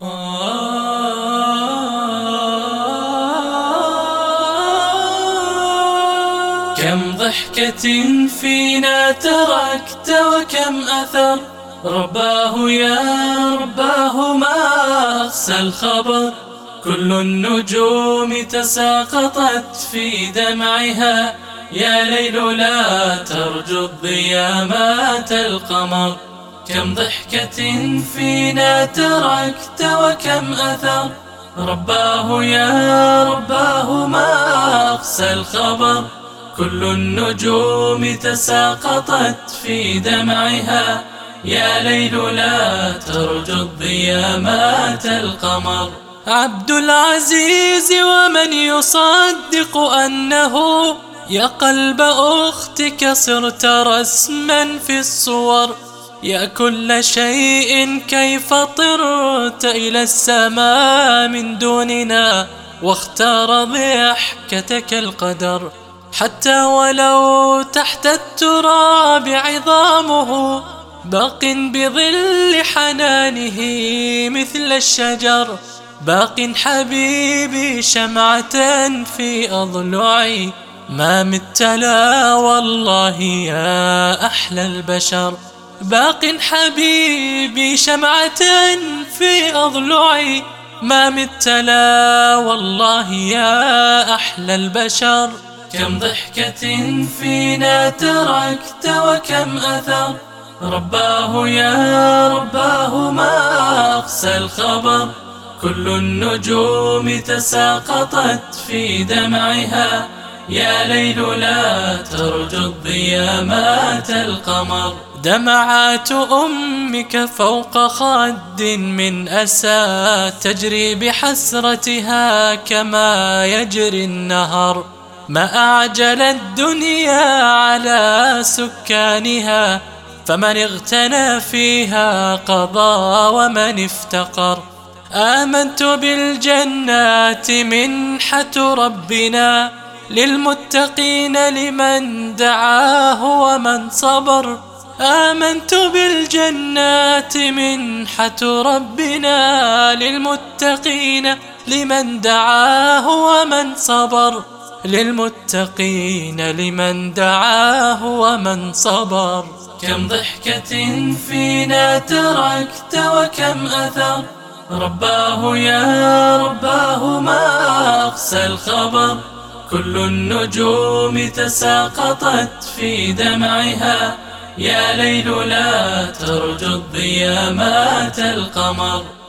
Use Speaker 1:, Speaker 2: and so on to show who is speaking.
Speaker 1: كم ضحكة فينا تركت وكم أثر رباه يا رباه ما أقسى الخبر. كل النجوم تساقطت في دمعها يا ليل لا ترجو الضياء مات القمر كم ضحكة فينا تركت وكم أثر. رباه يا رباه ما أقسى الخبر. كل النجوم تساقطت في دمعها. يا ليل لا ترجو الضياء مات القمر. عبد العزيز ومن يصدق أنه يا قلب أختك صرت رسما في الصور. يا كل شيء كيف طرت إلى السماء من دوننا واختار ضحكتك القدر. حتى ولو تحت التراب عظامه باق بظل حنانه مثل الشجر. باق حبيبي شمعة في أضلعي. ما مت لا والله يا أحلى البشر. باق حبيبي شمعة في أضلعي. ما مت لا والله يا أحلى البشر. كم ضحكة فينا تركت وكم أثر. رباه يا رباه ما أقسى الخبر. كل النجوم تساقطت في دمعها. يا ليل لا ترجو الضياء مات القمر. دمعات أمك فوق خد من أسى تجري بحسرتها كما يجري النهر. ما أعجل الدنيا على سكانها فمن اغتنى فيها قضى ومن افتقر. آمنت بالجنات منحة ربنا للمتقين لمن دعاه ومن صبر. آمنت بالجنات منحة ربنا للمتقين لمن دعاه ومن صبر. للمتقين لمن دعاه ومن صبر. كم ضحكة فينا تركت وكم أثر. رباه يا رباه ما أقسى الخبر. كل النجوم تساقطت في دمعها. يا ليل لا ترجو الضياء مات القمر